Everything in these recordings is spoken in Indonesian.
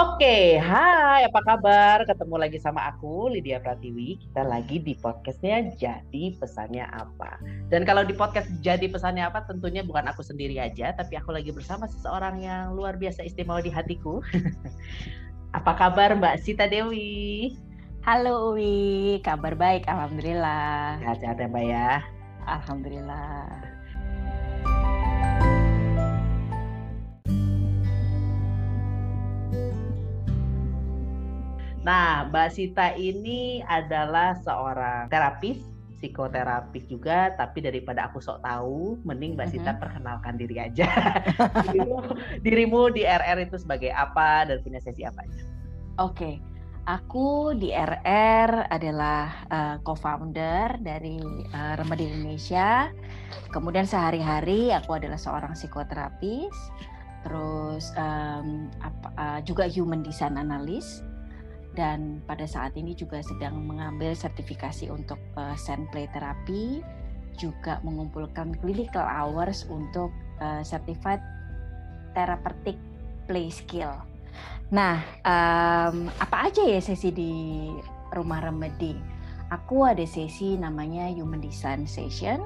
Oke, hai apa kabar? Ketemu lagi sama aku Lydia Pratiwi. Kita lagi di podcastnya Jadi Pesannya Apa. Dan kalau di podcast Jadi Pesannya Apa tentunya bukan aku sendiri aja, tapi aku lagi bersama seseorang yang luar biasa istimewa di hatiku. apa kabar Mbak Sita Dewi? Halo Uwi, kabar baik Alhamdulillah. Sehat-sehat ya Mbak ya? Alhamdulillah. Nah, Mbak Sita ini adalah seorang terapis, psikoterapis juga, tapi daripada aku sok tahu, mending Mbak Sita mm-hmm. perkenalkan diri aja. dirimu, dirimu di RR itu sebagai apa dan punya sesi apa aja? Oke. Okay. Aku di RR adalah uh, co-founder dari uh, Remedi Indonesia. Kemudian sehari-hari aku adalah seorang psikoterapis, terus um, apa, uh, juga human design analyst dan pada saat ini juga sedang mengambil sertifikasi untuk uh, sand play therapy juga mengumpulkan clinical hours untuk uh, certified therapeutic play skill. Nah, um, apa aja ya sesi di rumah remedi? Aku ada sesi namanya Human Design Session.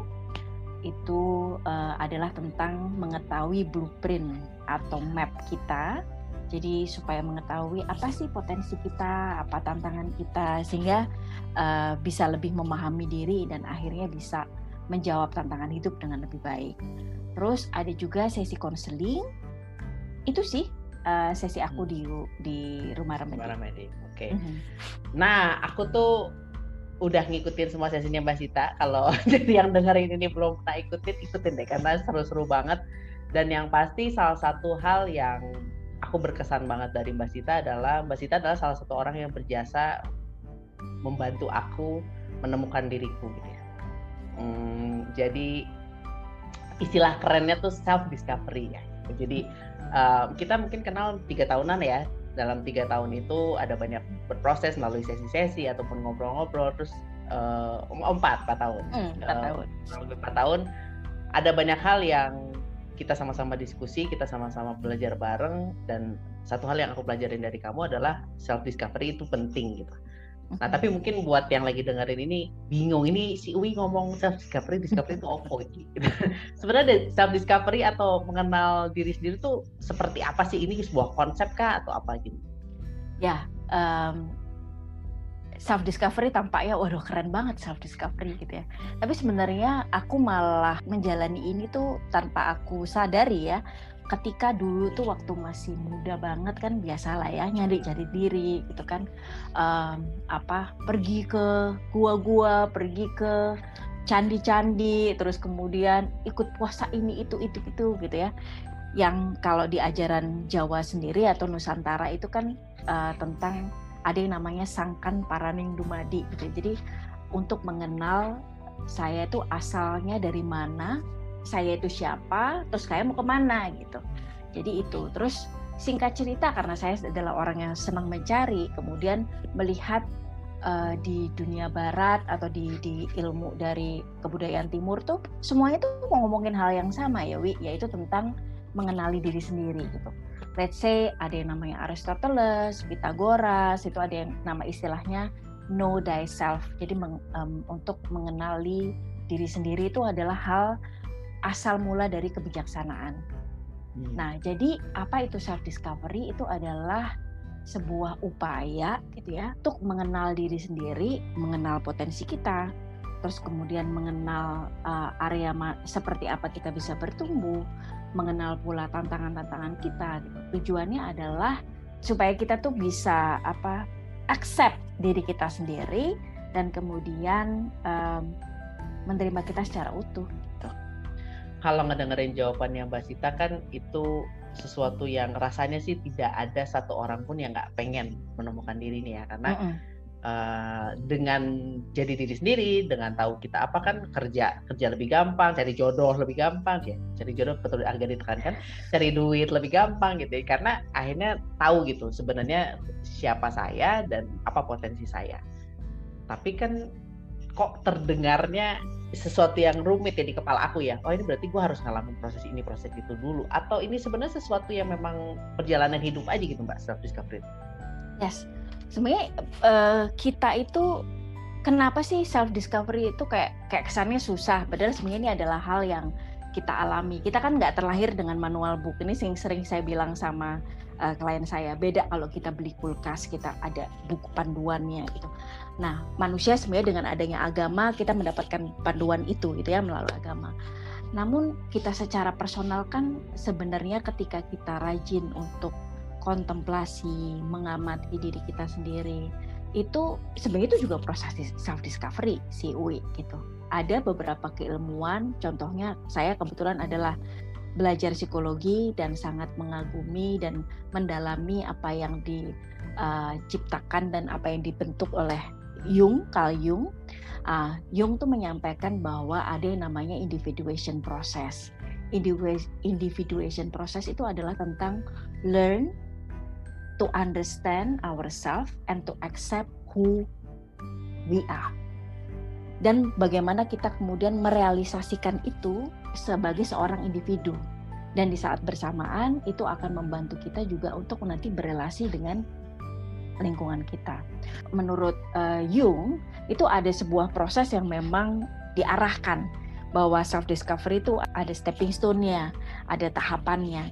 Itu uh, adalah tentang mengetahui blueprint atau map kita jadi supaya mengetahui apa sih potensi kita, apa tantangan kita, sehingga uh, bisa lebih memahami diri dan akhirnya bisa menjawab tantangan hidup dengan lebih baik. Terus ada juga sesi konseling. Itu sih uh, sesi aku di di rumah remedi. Rumah remedi. Oke. Okay. Mm -hmm. Nah, aku tuh udah ngikutin semua sesinya Mbak Sita. Kalau jadi yang dengerin ini belum pernah ikutin, ikutin deh karena seru-seru banget. Dan yang pasti salah satu hal yang aku berkesan banget dari Mbak Sita adalah Mbak Sita adalah salah satu orang yang berjasa membantu aku menemukan diriku gitu ya. Hmm, jadi istilah kerennya tuh self discovery ya. Jadi uh, kita mungkin kenal tiga tahunan ya. Dalam tiga tahun itu ada banyak berproses melalui sesi-sesi ataupun ngobrol-ngobrol. Terus uh, empat empat tahun. Hmm, empat uh, tahun. Empat tahun ada banyak hal yang kita sama-sama diskusi, kita sama-sama belajar bareng dan satu hal yang aku pelajarin dari kamu adalah self discovery itu penting gitu. Nah, tapi mungkin buat yang lagi dengerin ini bingung ini si Uwi ngomong self discovery, discovery itu apa gitu. Sebenarnya self discovery atau mengenal diri sendiri itu seperti apa sih? Ini sebuah konsep kah atau apa gitu? Ya, um, self discovery tampaknya waduh keren banget self discovery gitu ya. Tapi sebenarnya aku malah menjalani ini tuh tanpa aku sadari ya. Ketika dulu tuh waktu masih muda banget kan biasa lah ya nyari cari diri gitu kan um, apa pergi ke gua-gua pergi ke candi-candi terus kemudian ikut puasa ini itu itu itu gitu ya yang kalau di ajaran Jawa sendiri atau Nusantara itu kan uh, tentang ada yang namanya sangkan paraning dumadi gitu. Jadi untuk mengenal saya itu asalnya dari mana, saya itu siapa, terus saya mau ke mana gitu. Jadi itu. Terus singkat cerita karena saya adalah orang yang senang mencari, kemudian melihat uh, di dunia barat atau di, di ilmu dari kebudayaan timur tuh semuanya tuh mau ngomongin hal yang sama ya Wi, yaitu tentang mengenali diri sendiri gitu let's say ada yang namanya Aristoteles, Pythagoras, itu ada yang nama istilahnya know thyself. Jadi meng, um, untuk mengenali diri sendiri itu adalah hal asal mula dari kebijaksanaan. Hmm. Nah, jadi apa itu self discovery? Itu adalah sebuah upaya gitu ya untuk mengenal diri sendiri, mengenal potensi kita, terus kemudian mengenal uh, area seperti apa kita bisa bertumbuh, mengenal pula tantangan-tantangan kita. Gitu. Tujuannya adalah supaya kita tuh bisa apa accept diri kita sendiri dan kemudian um, menerima kita secara utuh. Gitu. Kalau ngedengerin jawabannya Mbak Sita kan itu sesuatu yang rasanya sih tidak ada satu orang pun yang nggak pengen menemukan diri nih ya karena mm -mm Uh, dengan jadi diri sendiri, dengan tahu kita apa kan kerja kerja lebih gampang, cari jodoh lebih gampang ya, cari jodoh betul agak ditekankan, cari duit lebih gampang gitu, ya. karena akhirnya tahu gitu sebenarnya siapa saya dan apa potensi saya. Tapi kan kok terdengarnya sesuatu yang rumit ya di kepala aku ya. Oh ini berarti gue harus ngalamin proses ini proses itu dulu. Atau ini sebenarnya sesuatu yang memang perjalanan hidup aja gitu mbak self discovery. Yes, sebenarnya uh, kita itu kenapa sih self discovery itu kayak kayak kesannya susah. Padahal sebenarnya ini adalah hal yang kita alami. Kita kan nggak terlahir dengan manual book. Ini sering sering saya bilang sama uh, klien saya. Beda kalau kita beli kulkas, kita ada buku panduannya gitu. Nah, manusia sebenarnya dengan adanya agama kita mendapatkan panduan itu gitu ya melalui agama. Namun kita secara personal kan sebenarnya ketika kita rajin untuk kontemplasi, mengamati diri kita sendiri, itu sebenarnya itu juga proses self discovery si Uwi gitu. Ada beberapa keilmuan, contohnya saya kebetulan adalah belajar psikologi dan sangat mengagumi dan mendalami apa yang diciptakan dan apa yang dibentuk oleh Jung, Carl Jung, uh, Jung tuh menyampaikan bahwa ada yang namanya individuation process. Individuation process itu adalah tentang learn to understand ourselves and to accept who we are. Dan bagaimana kita kemudian merealisasikan itu sebagai seorang individu. Dan di saat bersamaan itu akan membantu kita juga untuk nanti berelasi dengan lingkungan kita. Menurut uh, Jung, itu ada sebuah proses yang memang diarahkan bahwa self discovery itu ada stepping stone-nya, ada tahapannya.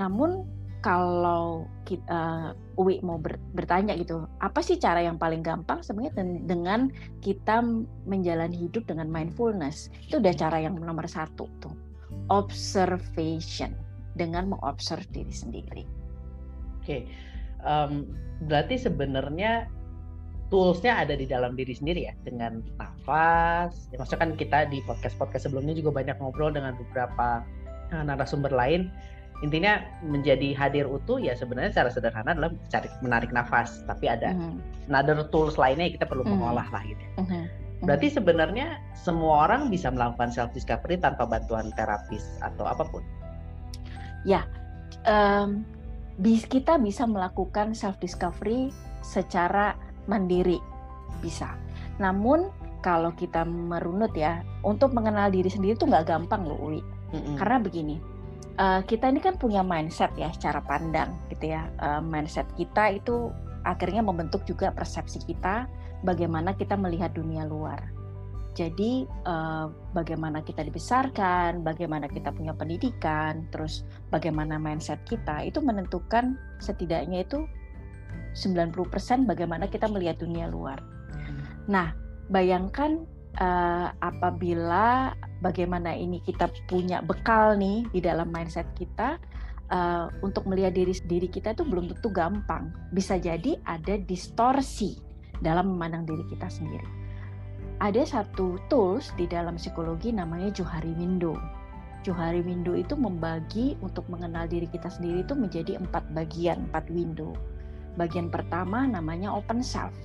Namun kalau kita, uh, Uwi mau ber, bertanya gitu, apa sih cara yang paling gampang sebenarnya dengan kita menjalani hidup dengan mindfulness? Itu udah cara yang nomor satu tuh, observation dengan mengobserv diri sendiri. Oke, okay um, berarti sebenarnya toolsnya ada di dalam diri sendiri ya dengan nafas. Ya, maksudnya kan kita di podcast podcast sebelumnya juga banyak ngobrol dengan beberapa uh, narasumber lain. Intinya menjadi hadir utuh ya sebenarnya secara sederhana adalah cari menarik nafas. Tapi ada mm-hmm. another tools lainnya kita perlu mm-hmm. mengolah lah gitu. Mm-hmm. Berarti sebenarnya semua orang bisa melakukan self discovery tanpa bantuan terapis atau apa pun. Ya, um, kita bisa melakukan self discovery secara mandiri bisa. Namun kalau kita merunut ya, untuk mengenal diri sendiri itu nggak gampang loh, Uli. Mm-hmm. Karena begini, uh, kita ini kan punya mindset ya, cara pandang gitu ya. Uh, mindset kita itu akhirnya membentuk juga persepsi kita, bagaimana kita melihat dunia luar. Jadi uh, bagaimana kita dibesarkan, bagaimana kita punya pendidikan, terus bagaimana mindset kita itu menentukan setidaknya itu 90% bagaimana kita melihat dunia luar. Hmm. Nah, bayangkan uh, apabila bagaimana ini kita punya bekal nih di dalam mindset kita uh, untuk melihat diri diri kita itu belum tentu gampang. Bisa jadi ada distorsi dalam memandang diri kita sendiri ada satu tools di dalam psikologi namanya Johari Window. Johari Window itu membagi untuk mengenal diri kita sendiri itu menjadi empat bagian, empat window. Bagian pertama namanya open self.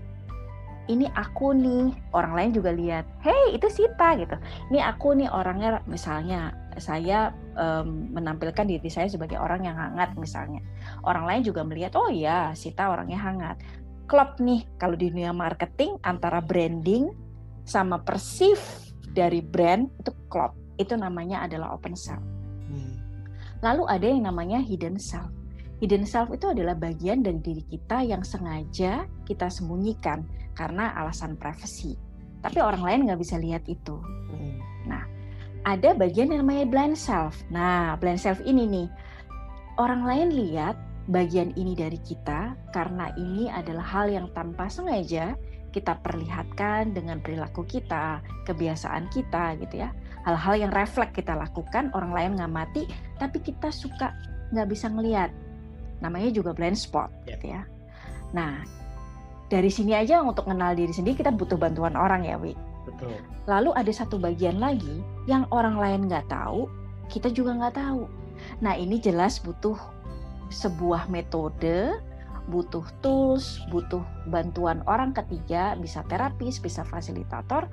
Ini aku nih, orang lain juga lihat, hey itu Sita gitu. Ini aku nih orangnya, misalnya saya um, menampilkan diri saya sebagai orang yang hangat misalnya. Orang lain juga melihat, oh ya Sita orangnya hangat. Klop nih kalau di dunia marketing antara branding sama perceive dari brand itu klop. Itu namanya adalah open self. Hmm. Lalu ada yang namanya hidden self. Hidden self itu adalah bagian dari diri kita yang sengaja kita sembunyikan karena alasan privacy. Tapi orang lain nggak bisa lihat itu. Hmm. Nah, ada bagian yang namanya blind self. Nah, blind self ini nih, orang lain lihat bagian ini dari kita karena ini adalah hal yang tanpa sengaja kita perlihatkan dengan perilaku kita, kebiasaan kita gitu ya. Hal-hal yang refleks kita lakukan, orang lain ngamati, tapi kita suka nggak bisa ngelihat. Namanya juga blind spot yeah. gitu ya. Nah, dari sini aja untuk kenal diri sendiri kita butuh bantuan orang ya, Wi. Betul. Lalu ada satu bagian lagi yang orang lain nggak tahu, kita juga nggak tahu. Nah, ini jelas butuh sebuah metode butuh tools, butuh bantuan orang ketiga, bisa terapis, bisa fasilitator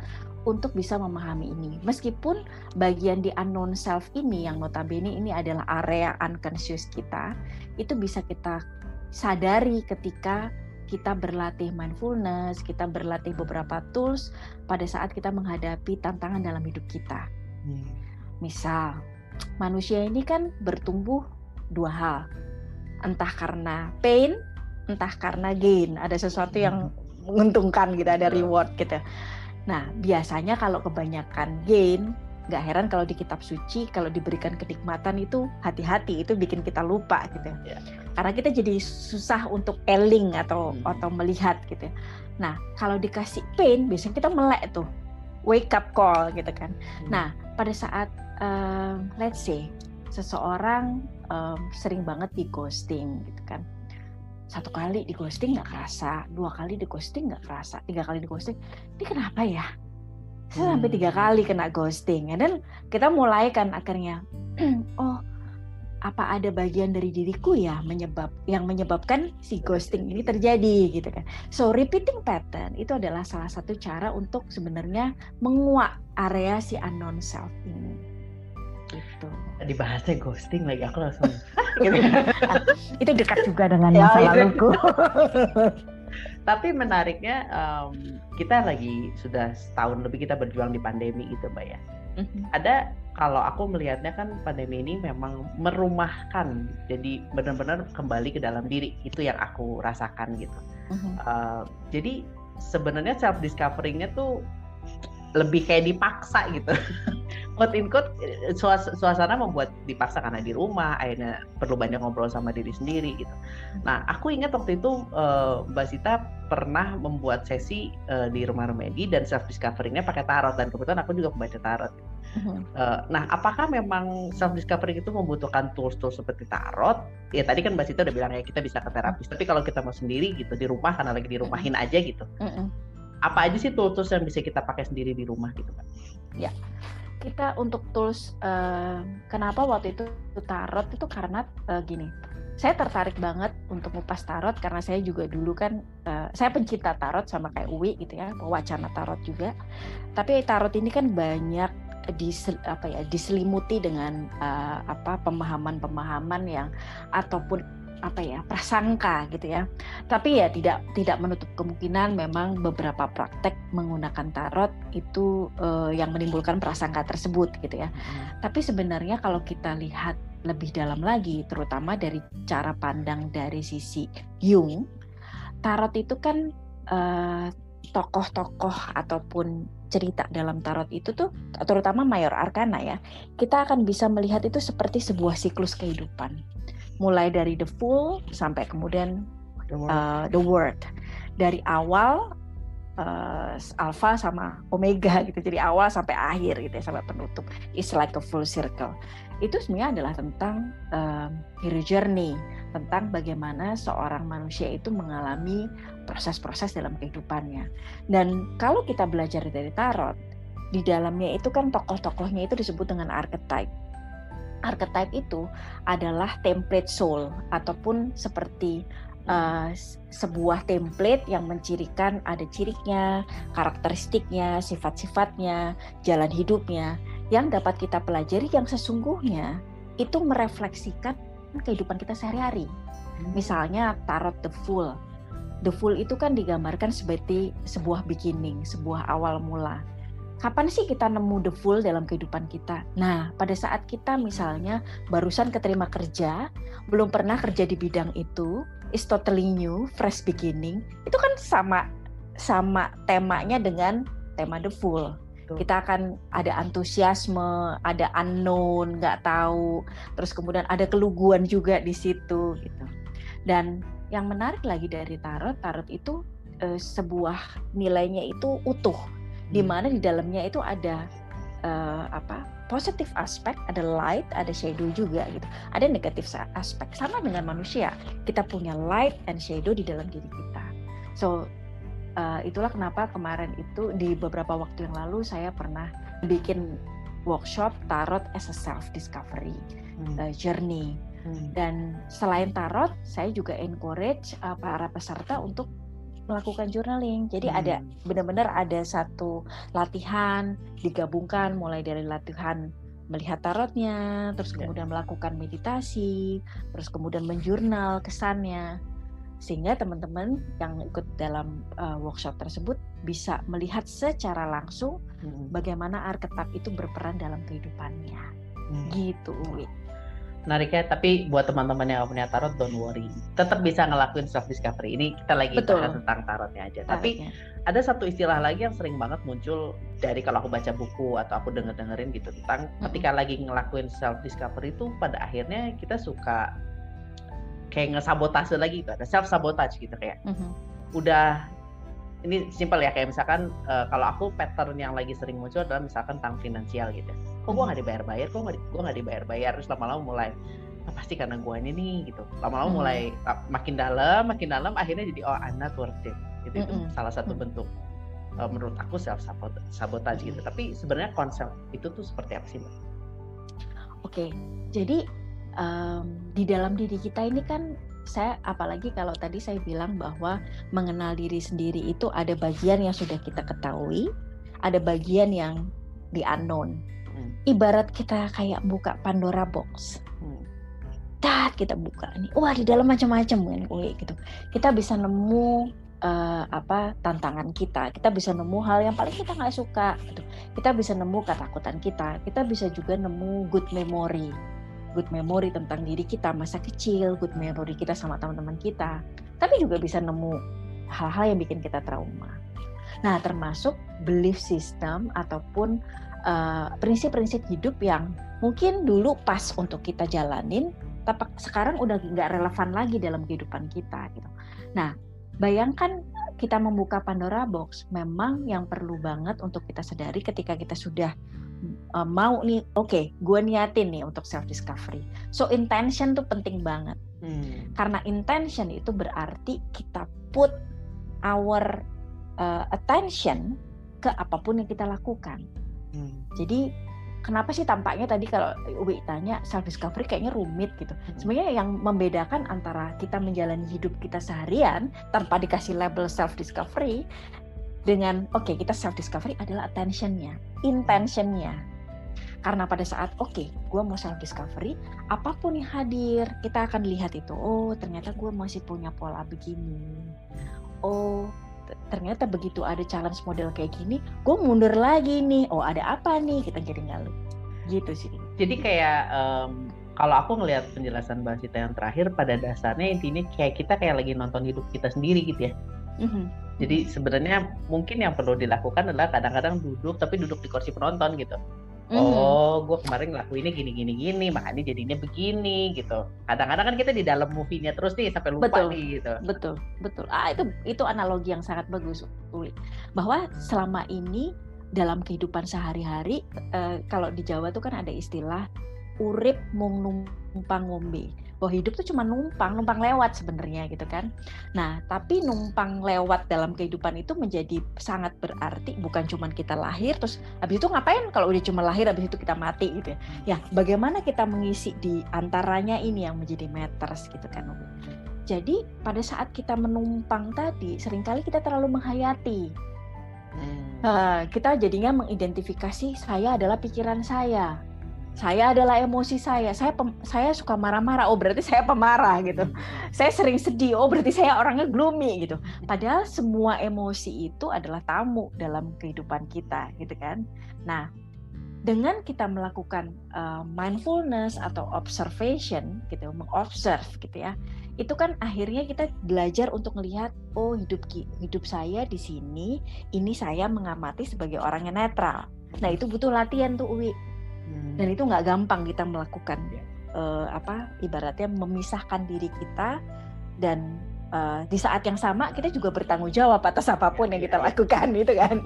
untuk bisa memahami ini. Meskipun bagian di unknown self ini yang notabene ini adalah area unconscious kita, itu bisa kita sadari ketika kita berlatih mindfulness, kita berlatih beberapa tools pada saat kita menghadapi tantangan dalam hidup kita. Hmm. Misal, manusia ini kan bertumbuh dua hal, entah karena pain, entah karena gain. Ada sesuatu yang hmm. menguntungkan gitu, ada reward gitu. Nah, biasanya kalau kebanyakan gain, nggak heran kalau di kitab suci kalau diberikan kenikmatan itu hati-hati itu bikin kita lupa gitu ya. karena kita jadi susah untuk eling atau hmm. atau melihat gitu ya. nah kalau dikasih pain biasanya kita melek tuh wake up call gitu kan hmm. nah pada saat um, let's say seseorang um, sering banget di ghosting gitu kan satu kali di ghosting nggak kerasa dua kali di ghosting nggak kerasa tiga kali di ghosting ini kenapa ya saya sampai tiga hmm. kali kena ghosting. Dan kita mulai kan akhirnya oh apa ada bagian dari diriku ya menyebab yang menyebabkan si ghosting ini terjadi gitu kan. So repeating pattern itu adalah salah satu cara untuk sebenarnya menguak area si unknown self ini. Gitu. Dibahasnya ghosting lagi aku langsung itu dekat juga dengan ya, masa laluku Tapi menariknya um, kita lagi sudah setahun lebih kita berjuang di pandemi itu, Mbak ya. Mm-hmm. Ada kalau aku melihatnya kan pandemi ini memang merumahkan, jadi benar-benar kembali ke dalam diri itu yang aku rasakan gitu. Mm-hmm. Uh, jadi sebenarnya self discoveringnya tuh lebih kayak dipaksa gitu. quote in quote suasana membuat dipaksa karena di rumah akhirnya perlu banyak ngobrol sama diri sendiri gitu. Nah aku ingat waktu itu uh, Mbak Sita pernah membuat sesi uh, di rumah remedi dan self discoveringnya pakai tarot dan kebetulan aku juga pembaca tarot. Uh, nah apakah memang self discovering itu membutuhkan tools-tools seperti tarot? Ya tadi kan Mbak Sita udah bilang ya kita bisa ke terapis, tapi kalau kita mau sendiri gitu di rumah karena lagi di rumahin aja gitu. Apa aja sih tools-tools yang bisa kita pakai sendiri di rumah gitu kan? Ya kita untuk tools uh, kenapa waktu itu tarot itu karena uh, gini saya tertarik banget untuk ngupas tarot karena saya juga dulu kan uh, saya pencinta tarot sama kayak Uwi gitu ya wacana tarot juga tapi tarot ini kan banyak di apa ya diselimuti dengan uh, apa pemahaman-pemahaman yang ataupun apa ya prasangka gitu ya. Tapi ya tidak tidak menutup kemungkinan memang beberapa praktek menggunakan tarot itu uh, yang menimbulkan prasangka tersebut gitu ya. Hmm. tapi sebenarnya kalau kita lihat lebih dalam lagi terutama dari cara pandang dari sisi Jung tarot itu kan uh, tokoh-tokoh ataupun cerita dalam tarot itu tuh terutama mayor arkana ya kita akan bisa melihat itu seperti sebuah siklus kehidupan mulai dari the full sampai kemudian the word, uh, the word. dari awal uh, alpha sama omega gitu. Jadi awal sampai akhir gitu ya sampai penutup. It's like a full circle. Itu sebenarnya adalah tentang uh, hero journey. Tentang bagaimana seorang manusia itu mengalami proses-proses dalam kehidupannya. Dan kalau kita belajar dari tarot di dalamnya itu kan tokoh-tokohnya itu disebut dengan archetype archetype itu adalah template soul ataupun seperti uh, sebuah template yang mencirikan ada cirinya, karakteristiknya, sifat-sifatnya, jalan hidupnya yang dapat kita pelajari yang sesungguhnya itu merefleksikan kehidupan kita sehari-hari. Hmm. Misalnya tarot the fool. The fool itu kan digambarkan seperti sebuah beginning, sebuah awal mula kapan sih kita nemu the full dalam kehidupan kita? Nah, pada saat kita misalnya barusan keterima kerja, belum pernah kerja di bidang itu, is totally new, fresh beginning, itu kan sama sama temanya dengan tema the full. Kita akan ada antusiasme, ada unknown, nggak tahu, terus kemudian ada keluguan juga di situ gitu. Dan yang menarik lagi dari tarot, tarot itu eh, sebuah nilainya itu utuh di hmm. mana di dalamnya itu ada uh, apa positif aspek, ada light, ada shadow juga gitu. Ada negatif aspek sama dengan manusia. Kita punya light and shadow di dalam diri kita. So uh, itulah kenapa kemarin itu di beberapa waktu yang lalu saya pernah bikin workshop tarot as a self discovery hmm. uh, journey. Hmm. Dan selain tarot, saya juga encourage uh, para peserta untuk melakukan journaling. Jadi hmm. ada benar-benar ada satu latihan digabungkan mulai dari latihan melihat tarotnya, terus yeah. kemudian melakukan meditasi, terus kemudian menjurnal kesannya. sehingga teman-teman yang ikut dalam uh, workshop tersebut bisa melihat secara langsung hmm. bagaimana arketip itu berperan dalam kehidupannya. Hmm. Gitu, Uwi. Menarik ya, tapi buat teman-teman yang punya tarot, don't worry. Tetap bisa ngelakuin self discovery. Ini kita lagi bahas tentang tarotnya aja. Tarotnya. Tapi ada satu istilah lagi yang sering banget muncul dari kalau aku baca buku atau aku denger dengerin gitu tentang mm-hmm. ketika lagi ngelakuin self discovery itu pada akhirnya kita suka kayak ngesabotase lagi gitu. Ada self sabotage gitu kayak. Mm-hmm. Udah ini simpel ya kayak misalkan uh, kalau aku pattern yang lagi sering muncul adalah misalkan tentang finansial gitu kok gue nggak dibayar-bayar kok gue nggak dibayar-bayar terus lama-lama mulai ah, pasti karena gue ini nih gitu lama-lama hmm. mulai makin dalam makin dalam akhirnya jadi oh I'm not worth it gitu itu salah satu hmm. bentuk uh, menurut aku self sabotage gitu tapi sebenarnya konsep itu tuh seperti apa sih mbak? Oke okay. jadi um, di dalam diri kita ini kan saya apalagi kalau tadi saya bilang bahwa mengenal diri sendiri itu ada bagian yang sudah kita ketahui, ada bagian yang di unknown. Hmm. Ibarat kita kayak buka Pandora box. Hmm. Dat kita buka nih. Wah, di dalam macam-macam kan gitu. Kita bisa nemu uh, apa tantangan kita. Kita bisa nemu hal yang paling kita nggak suka gitu. Kita bisa nemu ketakutan kita. Kita bisa juga nemu good memory. Good memory tentang diri kita masa kecil, good memory kita sama teman-teman kita. Tapi juga bisa nemu hal-hal yang bikin kita trauma. Nah, termasuk belief system ataupun Eh, prinsip-prinsip uh, hidup yang mungkin dulu pas untuk kita jalanin, tapi sekarang udah nggak relevan lagi dalam kehidupan kita gitu. Nah, bayangkan kita membuka Pandora box, memang yang perlu banget untuk kita sadari ketika kita sudah uh, mau nih, oke, okay, gue niatin nih untuk self discovery. So intention tuh penting banget, hmm. karena intention itu berarti kita put our uh, attention ke apa pun yang kita lakukan. Hmm. Jadi kenapa sih tampaknya tadi kalau Ubi tanya self discovery kayaknya rumit gitu. Hmm. Sebenarnya yang membedakan antara kita menjalani hidup kita seharian tanpa dikasih label self discovery dengan oke okay, kita self discovery adalah attentionnya, intentionnya. Karena pada saat oke, okay, gue mau self discovery, apa pun yang hadir, kita akan lihat itu. Oh, ternyata gue masih punya pola begini. Oh, ternyata begitu ada challenge model kayak gini gue mundur lagi nih oh ada apa nih kita jadi ngalu gitu sih jadi kayak um, kalau aku ngelihat penjelasan Mbak Sita yang terakhir pada dasarnya intinya kayak kita kayak lagi nonton hidup kita sendiri gitu ya mm-hmm. jadi sebenarnya mungkin yang perlu dilakukan adalah kadang-kadang duduk tapi duduk di kursi penonton gitu Mm. Oh, gue kemarin ngelakuinnya gini gini gini, makanya jadinya begini gitu. Kadang-kadang kan kita di dalam movie-nya terus nih sampai lupa betul, nih gitu. Betul, betul. Ah itu itu analogi yang sangat bagus, Uli. Bahwa selama ini dalam kehidupan sehari-hari, eh, kalau di Jawa tuh kan ada istilah urip mung numpang ngombe bahwa hidup tuh cuma numpang, numpang lewat sebenarnya gitu kan. Nah, tapi numpang lewat dalam kehidupan itu menjadi sangat berarti bukan cuma kita lahir terus habis itu ngapain kalau udah cuma lahir habis itu kita mati gitu ya. Ya, bagaimana kita mengisi di antaranya ini yang menjadi matters gitu kan. Jadi pada saat kita menumpang tadi sering kali kita terlalu menghayati. Hmm. Uh, kita jadinya mengidentifikasi saya adalah pikiran saya saya adalah emosi saya. Saya pem, saya suka marah-marah. Oh, berarti saya pemarah gitu. Saya sering sedih. Oh, berarti saya orangnya gloomy gitu. Padahal semua emosi itu adalah tamu dalam kehidupan kita gitu kan. Nah, dengan kita melakukan uh, mindfulness atau observation gitu, mengobserve gitu ya. Itu kan akhirnya kita belajar untuk melihat oh hidup hidup saya di sini, ini saya mengamati sebagai orang yang netral. Nah, itu butuh latihan tuh Uwi Hmm. Dan itu nggak gampang kita melakukan uh, apa ibaratnya memisahkan diri kita dan uh, di saat yang sama kita juga bertanggung jawab atas apa pun yang kita lakukan itu kan.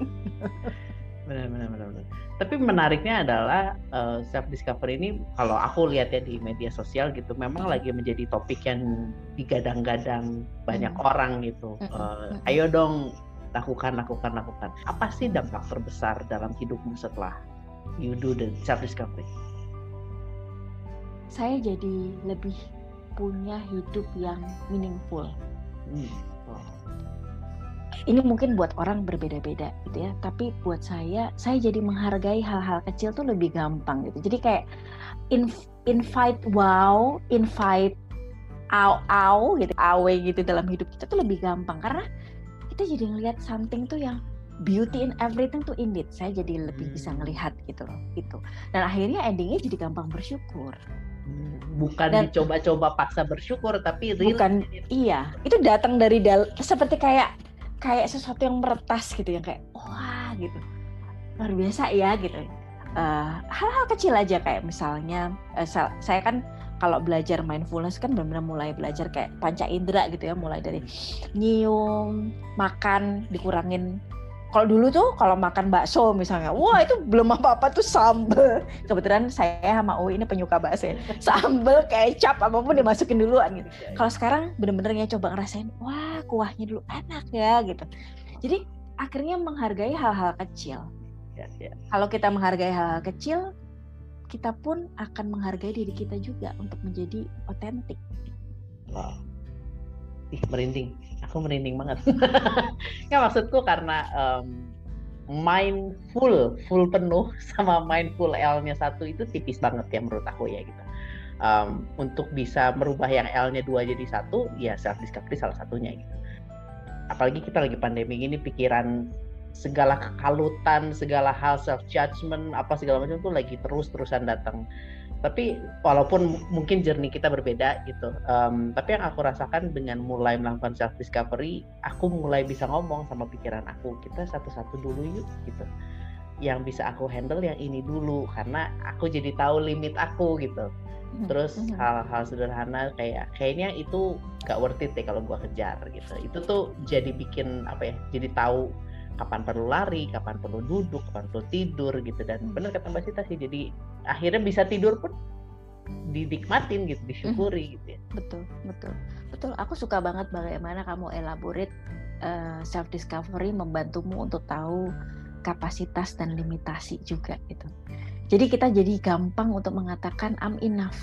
Benar benar benar. benar. Tapi menariknya adalah uh, self discovery ini kalau aku lihat ya di media sosial gitu memang lagi menjadi topik yang digadang-gadang banyak hmm. orang gitu. Uh, ayo dong lakukan lakukan lakukan. Apa sih dampak terbesar dalam hidupmu setelah you do the self discovery? Saya jadi lebih punya hidup yang meaningful. Hmm. Wow. Ini mungkin buat orang berbeda-beda gitu ya, tapi buat saya, saya jadi menghargai hal-hal kecil tuh lebih gampang gitu. Jadi kayak invite wow, invite au au gitu awe gitu dalam hidup kita tuh lebih gampang karena kita jadi ngelihat something tuh yang beauty in everything tuh indeed. Saya jadi lebih hmm. bisa ngelihat gitu loh gitu. Dan akhirnya endingnya jadi gampang bersyukur. Bukan dan, dicoba-coba paksa bersyukur tapi real bukan iya. Itu datang dari dal seperti kayak kayak sesuatu yang meretas gitu yang kayak wah gitu. Luar biasa ya gitu. Eh, hal-hal uh, kecil aja kayak misalnya uh, saya kan kalau belajar mindfulness kan benar-benar mulai belajar kayak panca indera gitu ya. Mulai dari nyium makan dikurangin kalau dulu tuh kalau makan bakso misalnya, wah itu belum apa-apa tuh sambel. Kebetulan saya sama Uwi ini penyuka bakso ya. Sambel, kecap, apa pun dimasukin duluan gitu. Kalau sekarang bener-bener ya coba ngerasain, wah kuahnya dulu enak ya gitu. Jadi akhirnya menghargai hal-hal kecil. Ya, ya. Kalau kita menghargai hal-hal kecil, kita pun akan menghargai diri kita juga untuk menjadi otentik. Wow. Ih, merinding aku merinding banget. Nggak maksudku karena um, mindful full penuh sama mindful L-nya satu itu tipis banget ya menurut aku ya gitu. Um, untuk bisa merubah yang L-nya dua jadi satu ya self discovery salah satunya gitu. Apalagi kita lagi pandemi ini pikiran segala kekalutan segala hal self judgment apa segala macam tuh lagi terus terusan datang tapi walaupun mungkin jernih kita berbeda gitu um, tapi yang aku rasakan dengan mulai melakukan self discovery aku mulai bisa ngomong sama pikiran aku kita satu-satu dulu yuk gitu. Yang bisa aku handle yang ini dulu karena aku jadi tahu limit aku gitu. Hmm, terus hmm. hal-hal sederhana kayak kayaknya itu gak worth it deh kalau gua kejar gitu. Itu tuh jadi bikin apa ya jadi tahu kapan perlu lari, kapan perlu duduk, kapan perlu tidur gitu dan hmm. benar kata Mbak Sita sih jadi akhirnya bisa tidur pun dinikmatin gitu, disyukuri hmm. gitu ya. Betul, betul. Betul, aku suka banget bagaimana kamu elaborate uh, eh, self discovery membantumu untuk tahu kapasitas dan limitasi juga gitu. Jadi kita jadi gampang untuk mengatakan I'm enough.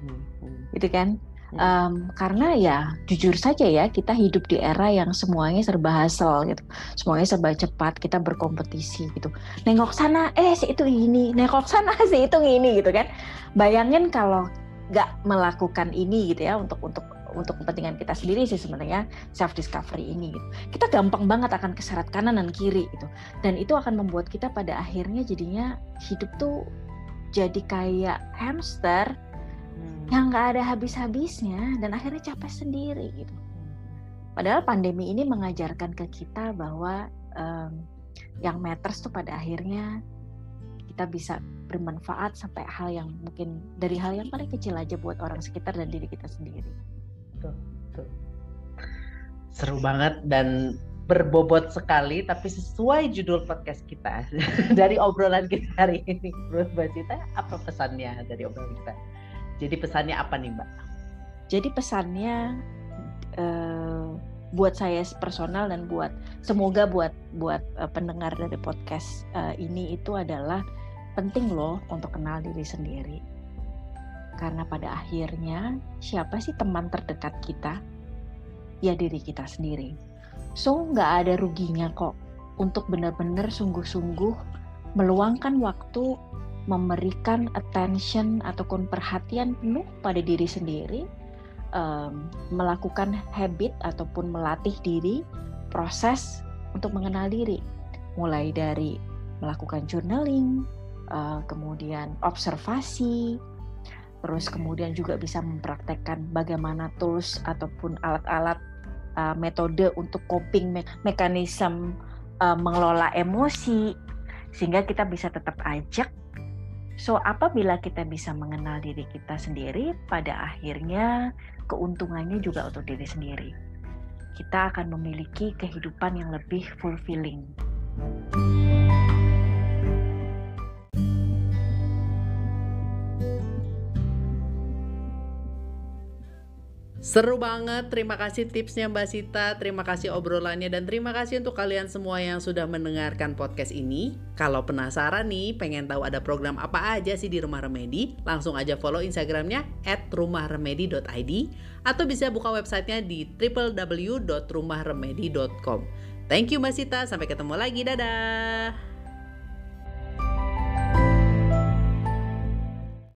Hmm. hmm. Gitu kan? Um, karena ya jujur saja ya kita hidup di era yang semuanya serba hasil gitu, semuanya serba cepat, kita berkompetisi gitu. Nengok sana, eh si itu ini, nengok sana si itu ini gitu kan. Bayangin kalau nggak melakukan ini gitu ya untuk untuk untuk kepentingan kita sendiri sih sebenarnya self discovery ini gitu. Kita gampang banget akan keseret kanan dan kiri gitu. Dan itu akan membuat kita pada akhirnya jadinya hidup tuh jadi kayak hamster yang nggak ada habis-habisnya dan akhirnya capek sendiri gitu. Padahal pandemi ini mengajarkan ke kita bahwa um, yang matters tuh pada akhirnya kita bisa bermanfaat sampai hal yang mungkin dari hal yang paling kecil aja buat orang sekitar dan diri kita sendiri. Tuh, tuh. Seru banget dan berbobot sekali tapi sesuai judul podcast kita dari obrolan kita hari ini. Menurut Mbak Cita apa pesannya dari obrolan kita? Jadi pesannya apa nih Mbak? Jadi pesannya uh, buat saya personal dan buat semoga buat buat uh, pendengar dari podcast uh, ini itu adalah penting loh untuk kenal diri sendiri. Karena pada akhirnya siapa sih teman terdekat kita? Ya diri kita sendiri. So nggak ada ruginya kok untuk benar-benar sungguh-sungguh meluangkan waktu memberikan attention ataupun perhatian penuh pada diri sendiri, um, melakukan habit ataupun melatih diri, proses untuk mengenal diri, mulai dari melakukan journaling, uh, kemudian observasi, terus kemudian juga bisa mempraktekkan bagaimana tools ataupun alat-alat uh, metode untuk coping me mekanisme uh, mengelola emosi sehingga kita bisa tetap ajak So, apabila kita bisa mengenal diri kita sendiri, pada akhirnya keuntungannya juga untuk diri sendiri. Kita akan memiliki kehidupan yang lebih fulfilling. Seru banget, terima kasih tipsnya Mbak Sita, terima kasih obrolannya dan terima kasih untuk kalian semua yang sudah mendengarkan podcast ini. Kalau penasaran nih, pengen tahu ada program apa aja sih di Rumah Remedi, langsung aja follow Instagramnya at rumahremedi.id atau bisa buka websitenya di www.rumahremedi.com. Thank you Mbak Sita, sampai ketemu lagi, dadah!